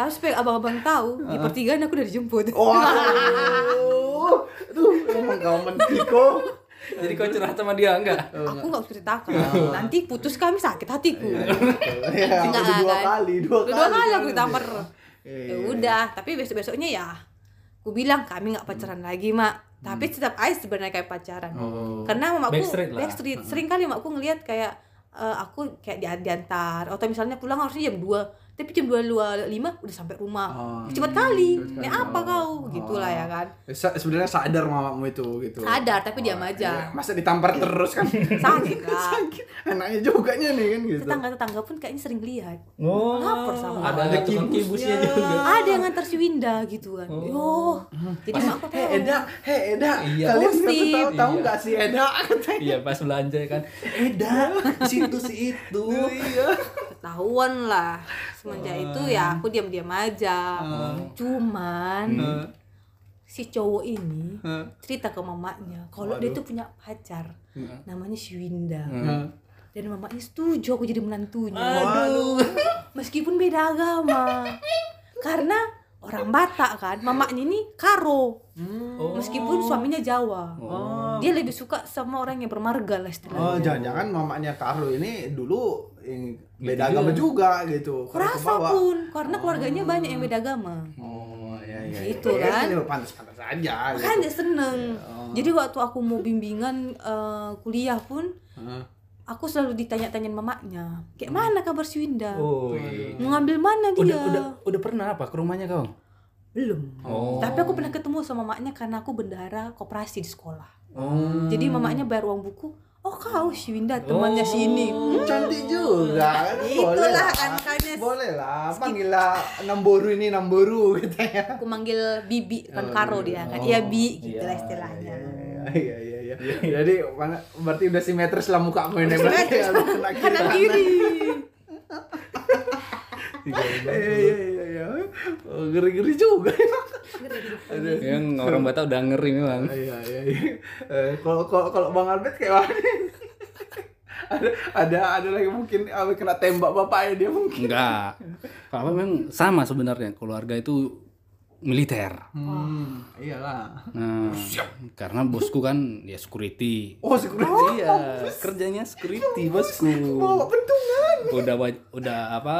tapi supaya abang-abang tahu di pertigaan aku udah dijemput. Waduh. Aduh, emang kau mentiko. jadi kau curhat sama dia enggak? Aku nggak usah ceritakan. Nanti putus kami sakit hatiku. Ya, Enggak udah dua kan? kali, dua Udah kali. dua kali. aku ditampar. Iya, ya udah tapi besok besoknya ya aku bilang kami nggak pacaran lagi mak. Tapi tetap aja sebenarnya kayak pacaran. Oh. karena mamaku Backstreet backstreet. sering kali mamaku ngelihat kayak eh, aku kayak di diantar atau misalnya pulang harusnya jam 2 tapi jam dua dua lima udah sampai rumah Oh. cepet kali ini apa Oh. kau gitulah ya kan Se- sebenarnya sadar mamamu itu gitu sadar tapi diam Iya, aja masa ditampar terus kan sakit lah sakit anaknya juga nya nih kan gitu tetangga tetangga pun kayaknya sering lihat Oh, Lapor sama ada Ada kibusnya. juga. ada yang ngantar si Winda gitu kan yo jadi mak aku tahu Eda, hei Eda, Iya. kalian tahu tahu tahu Iya. nggak sih Eda? Iya, pas belanja kan. Eda, situ si itu. Iya. Ketahuan lah semenjak itu ya aku diam diam aja cuman Hmm. si cowok ini Hmm. cerita ke mamanya kalau dia tuh punya pacar namanya si Winda Hmm. dan mamanya setuju aku jadi menantunya Waduh. meskipun beda agama karena orang Batak kan mamanya ini Karo Oh. meskipun suaminya Jawa Oh. dia lebih suka sama orang yang bermarga lah istilahnya Oh, jangan-jangan mamanya Carlo ini dulu yang Gitu beda agama juga gitu. Kalau Kurasa kebawa. pun karena keluarganya banyak yang beda agama Oh, iya iya. Gitu iya. kan. Ya, pantas-pantas aja gitu. kan dia seneng jadi waktu aku mau bimbingan eh, kuliah pun Heeh. aku selalu ditanya-tanyain mamanya kayak mana kabar si Winda Oh, iya. mau ngambil mana dia Udah, udah, udah pernah apa ke rumahnya kau? belum Oh. tapi aku pernah ketemu sama mamanya karena aku bendahara koperasi di sekolah Oh. jadi mamanya bayar uang buku oh kau si Winda temannya Oh. sini Hmm, Cantik juga kan. Itulah Boleh lah. kan, makanya Boleh lah. Panggil lah Namboru ini Namboru gitu ya. aku manggil bibi kan karo dia kan iya bi gitu lah istilahnya Iya iya iya. Jadi mana berarti udah simetris lah muka aku ini berarti kanan kiri Iya iya iya iya. Oh, Ngeri-ngeri juga. Aduh. Yang orang Batak udah ngeri memang. Iya iya iya. Eh, Kalau kalau kalau Bang Albert kayak mana? ada ada ada lagi mungkin apa kena tembak bapaknya dia mungkin. Enggak. Kalau apa memang sama sebenarnya keluarga itu militer. Hmm, iyalah. Nah, karena bosku kan ya security. Oh, security. Iya, kerjanya security bosku. Oh, bentungan. Udah udah apa?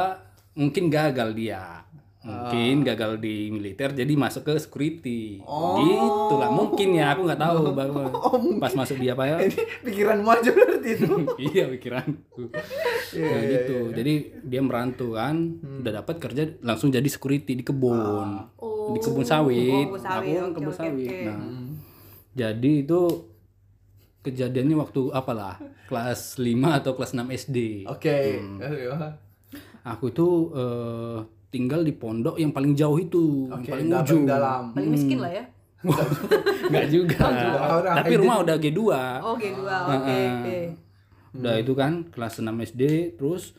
Mungkin gagal dia. Mungkin gagal di militer jadi masuk ke security. Gitu lah. Mungkin ya, aku nggak tahu Bang. Pas masuk dia apa ya? Ini pikiranmu aja berarti itu. iya pikiranku. Iya, Nah, gitu. Jadi dia merantau kan, udah dapat kerja langsung jadi security di kebun. Oh. Di kebun sawit. Oh, kebun sawit. Aku kan Oke, kebun sawit. oke. Nah, jadi itu kejadiannya waktu apalah kelas 5 atau kelas 6 SD. Oke. Hmm. Ayo. Aku itu eh, tinggal di pondok yang paling jauh itu, yang Oke, paling dalam ujung. dalam. paling miskin lah ya Enggak juga. Orang Tapi rumah udah G2. oh G2 oke oke Udah itu kan kelas 6 SD terus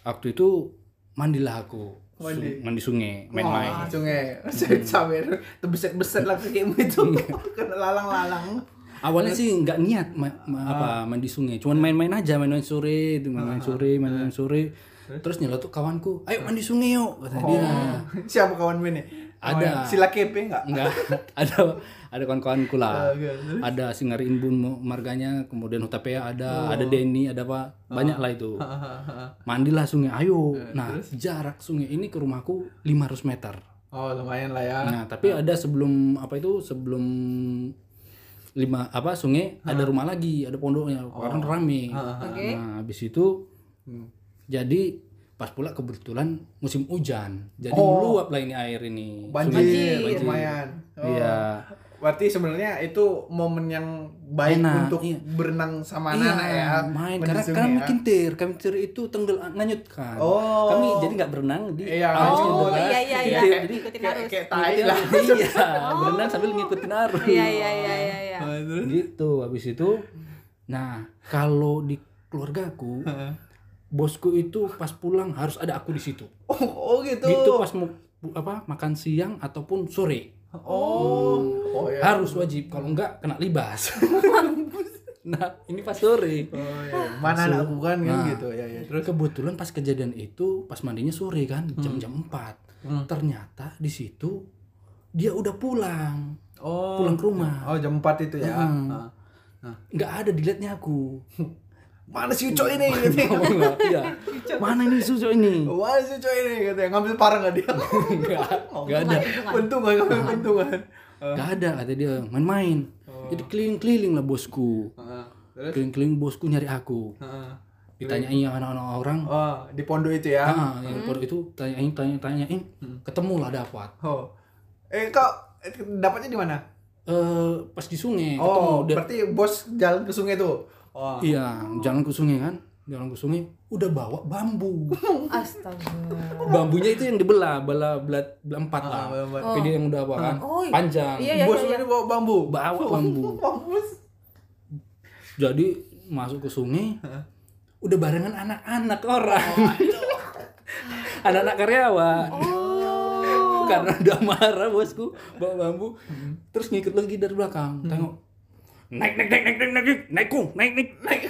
waktu itu mandilah aku. Mandi. Su- mandi sungai, main-main. Wah, sungai. Sampai terbeset-beset lah kakimu itu. Kena lalang-lalang. Awalnya sih nggak niat ma- ma- apa mandi sungai, cuman main-main aja, main-main sore, itu main-main sore, main-main sore. Terus nyeletuk kawanku, "Ayo mandi sungai yuk," kata dia. Siapa kawan ini? Ada. Sila kepe enggak? Enggak, ada ada kawan-kawanku lah. Terus? Ada Singarin Bun marganya, kemudian Hutapea ada, ada Denny, ada apa? Banyak lah itu. Mandilah sungai, ayo. Nah, jarak sungai ini ke rumahku 500 meter. Oh, lumayan lah ya. Nah, tapi ada sebelum apa itu? Sebelum lima apa sungai ada rumah lagi, ada pondoknya, karena rame. oke Nah, habis itu Hmm. Jadi pas pula kebetulan musim hujan. Jadi meluap lah ini air ini. Banjir, Banjir. lumayan. Oh. Iya. Berarti sebenarnya itu momen yang baik Enak, untuk iya. berenang sama Iya, anak ya. main karena sungai karena ya. mungkin tir, kami tir itu tenggel nganyut kan. Oh. Kami jadi nggak berenang di Iya, arus oh, iya, iya, iya. Kintir, Kayak- Jadi Ikutin arus. kayak tai lah. iya, berenang sambil ngikutin arus. iya iya iya iya iya terus? Gitu, habis itu nah, kalau di keluargaku bosku itu pas pulang harus ada aku di situ. Oh, oh gitu. Gitu pas mau apa makan siang ataupun sore. Oh. Oh ya. Harus wajib kalau enggak kena libas. nah, ini pas sore. Oh, ya. Mana anakku kan kan Nah. gitu ya ya. Terus Kebetulan pas kejadian itu pas mandinya sore kan, jam-jam 4. Hmm. Ternyata di situ dia udah pulang. oh. Pulang ke rumah. Oh, jam 4 itu ya. Hmm. Nah. Nah. Nggak ada dilihatnya aku. Mana si Uco ini gitu. Iya. Mana ini susu ini? Mana si Uco ini gitu. Ngambil parang enggak dia? Enggak, enggak ada. Bentungan, ngambil bentungan. Enggak ada kata dia, main-main. Jadi keliling-keliling lah bosku. Terus Keliling-keliling bosku nyari aku. Heeh. ditanyain anak-anak orang Oh, di pondok itu ya. ah yang pondok itu tanyain tanya tanyain ketemu lah dapat Oh. Eh kau eh, dapatnya di mana? eh pas di sungai Oh, berarti bos jalan ke sungai tuh. Oh. iya jalan ke sungai kan? Jalan ke sungai udah bawa bambu. Astaga. bambunya itu yang dibelah belah belah, belah empat lah. Ah, dia yang udah apa kan? Oh, iya. panjang. Iya, iya, bos iya. ini bawa bambu. bawa bambu. Jadi masuk ke sungai udah barengan anak-anak orang. Anak-anak karyawan. Oh. karena udah marah bosku bawa bambu. Terus ngikut lagi dari belakang tengok naik naik naik naik naik naik naik kung naik naik naik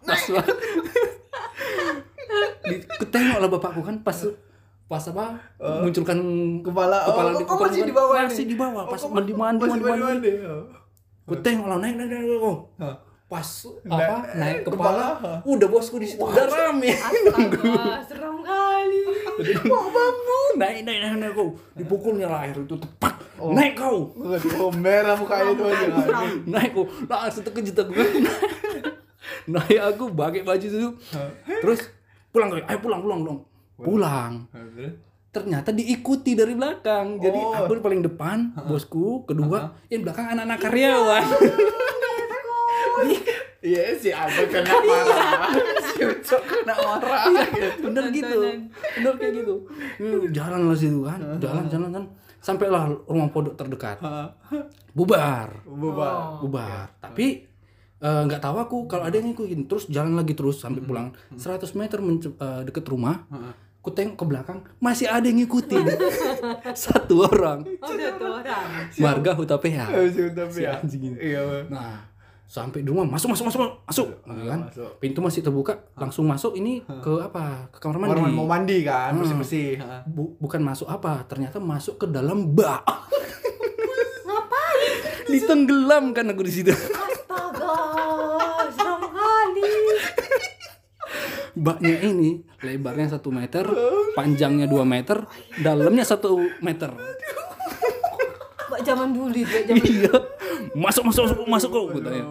pas banget. ketengok lah bapakku kan pas pas apa munculkan Kepala- kepala oh, di kok kepala masih di bawah masih di bawah pas Oh, kok mandi mandi mandi mandi? Oh. Ku tengok lah naik naik naik naik, kok. Hah. Pas Naik- apa naik kepala. kepala, udah bosku di situ udah rame. Astaga, serem kali. Bambu naik naik naik naik kau dipukulnya lah air itu tepat naik kau. Oh, merah mukanya itu aja. naik kau. Langsung terkejut aku naik aku pakai baju itu. Terus pulang kau ayo pulang pulang dong. Pulang. Ternyata diikuti dari belakang. Jadi Oh. aku paling depan bosku kedua yang belakang anak-anak karyawan. Iya sih, aku kena marah. Si Ucok kena marah. bener gitu. Bener kayak gitu. Hmm, jalan lah situ kan. Jalan jalan kan sampailah rumah pondok terdekat. Bubar. Bubar. bubar. Tapi eh, nggak tahu aku kalau ada yang ngikutin terus jalan lagi terus sampai pulang. 100 meter mence- eh, deket rumah. Aku tengok ke belakang masih ada yang ngikutin. Satu orang. Oh, tuh orang. warga Huta PH Eh, si ya. anjing ini. Iya, nah sampai di rumah masuk masuk masuk masuk. Gitu kan? masuk. pintu masih terbuka langsung masuk. Ini ke apa? Ke kamar mandi. Mau mandi kan, bersih-bersih. Ha. Bu- bukan masuk apa ternyata masuk ke dalam bak. Ngapain? ditenggelamkan aku di situ. Astaga, serem kali. baknya ini lebarnya satu meter panjangnya 2 meter dalamnya satu meter. Mbak zaman dulu itu, zaman iya masuk masuk masuk masuk kok katanya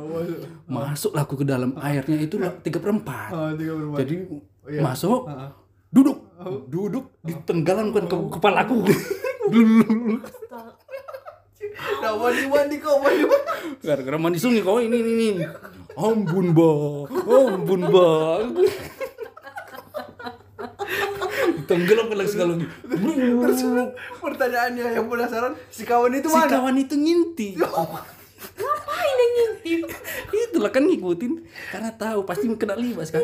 masuklah aku ke dalam airnya itu lah tiga perempat berempat. jadi Iya. masuk duduk. Duduk ditenggelamkan ke kepalaku. Dulu Nah, mandi-mandi kok, mandi gara-gara mandi sungai kau ini ini ini. Ampun ba. Ampun ba. Tenggelam lagi sekali lagi. Terus pertanyaannya yang penasaran, si kawan itu si mana? kawan itu ngintip ngapain yang ngintip? itulah kan ngikutin. Karena tahu pasti kena libas kan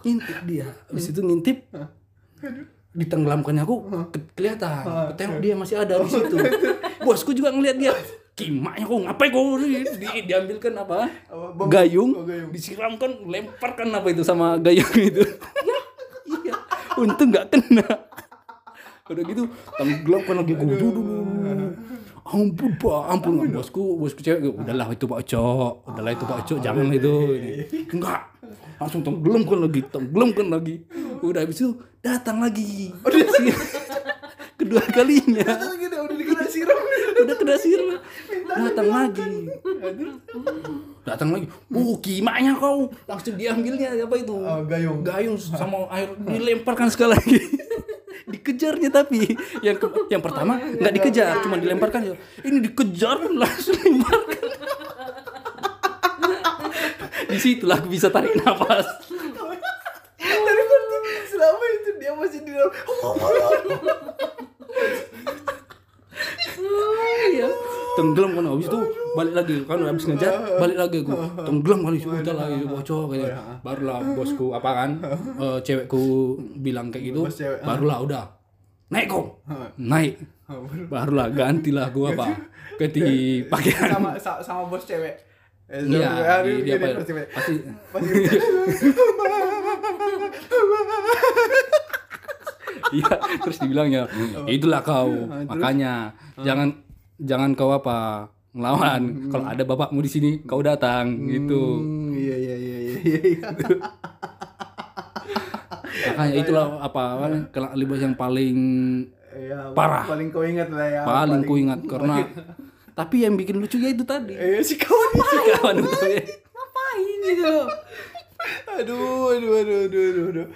ngintip dia. Habis itu ngintip. Ditenggelamkannya aku ke- kelihatan. Tengok dia masih ada di situ. Bosku juga ngeliat dia. Kimaknya kok ngapain kau di, di- diambilkan apa? Apa, bambu? gayung, Oh, gayung. disiramkan lemparkan apa itu sama gayung itu. Iya. Untung nggak kena. Udah gitu tenggelamkan lagi. Gue dulu ampun pak ampun. Bosku bosku cewek udahlah itu pak Oco udahlah itu pak Oco jangan itu. Ini enggak. Langsung tenggelamkan lagi tenggelamkan lagi. Udah habis itu datang lagi. Kedua kalinya. Datang lagi deh, udah dikena siram. udah kena sirna datang lagi. Datang lagi. Oh kimaknya kau. Langsung diambilnya apa itu? Oh, gayung. gayung sama air dilemparkan sekali lagi dikejarnya tapi. Yang ke- yang pertama nggak dikejar cuma dilemparkan. Ya ini dikejar langsung dilemparkan. Di situlah aku bisa tarik nafas. Dari berarti selama itu dia masih di dalam. iya. Tenggelam kan habis itu balik lagi kan habis ngejar balik lagi aku. Tenggelam kali udah lah itu bocor kayak barulah bosku apa kan eh, cewekku bilang kayak gitu. Cewek, barulah udah. Naik kok naik. Barulah gantilah gua apa ganti pakaian. Sama sa- sama bos cewek. Eh, iya di- dia apa cewek. pasti Pasti iya terus dibilangnya itulah kau makanya jangan jangan kau apa ngelawan kalau ada bapakmu di sini kau datang gitu Hmm, iya iya iya iya iya. makanya itulah apa kan kelak libas yang paling Iya, Parah. Paling kau ingat lah ya. paling ku ingat karena tapi yang bikin lucu ya itu tadi Eh, si kawan itu. si kawan itu ya. Ngapain gitu loh? aduh aduh aduh aduh aduh, aduh.